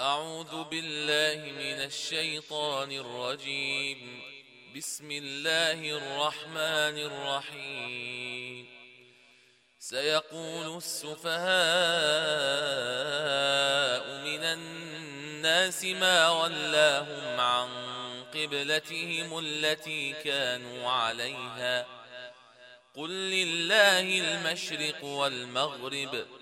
أعوذ بالله من الشيطان الرجيم. بسم الله الرحمن الرحيم. سيقول السفهاء من الناس ما ولاهم عن قبلتهم التي كانوا عليها. قل لله المشرق والمغرب.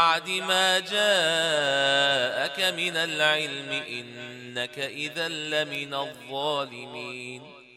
بعد ما جاءك من العلم إنك إذا لمن الظالمين.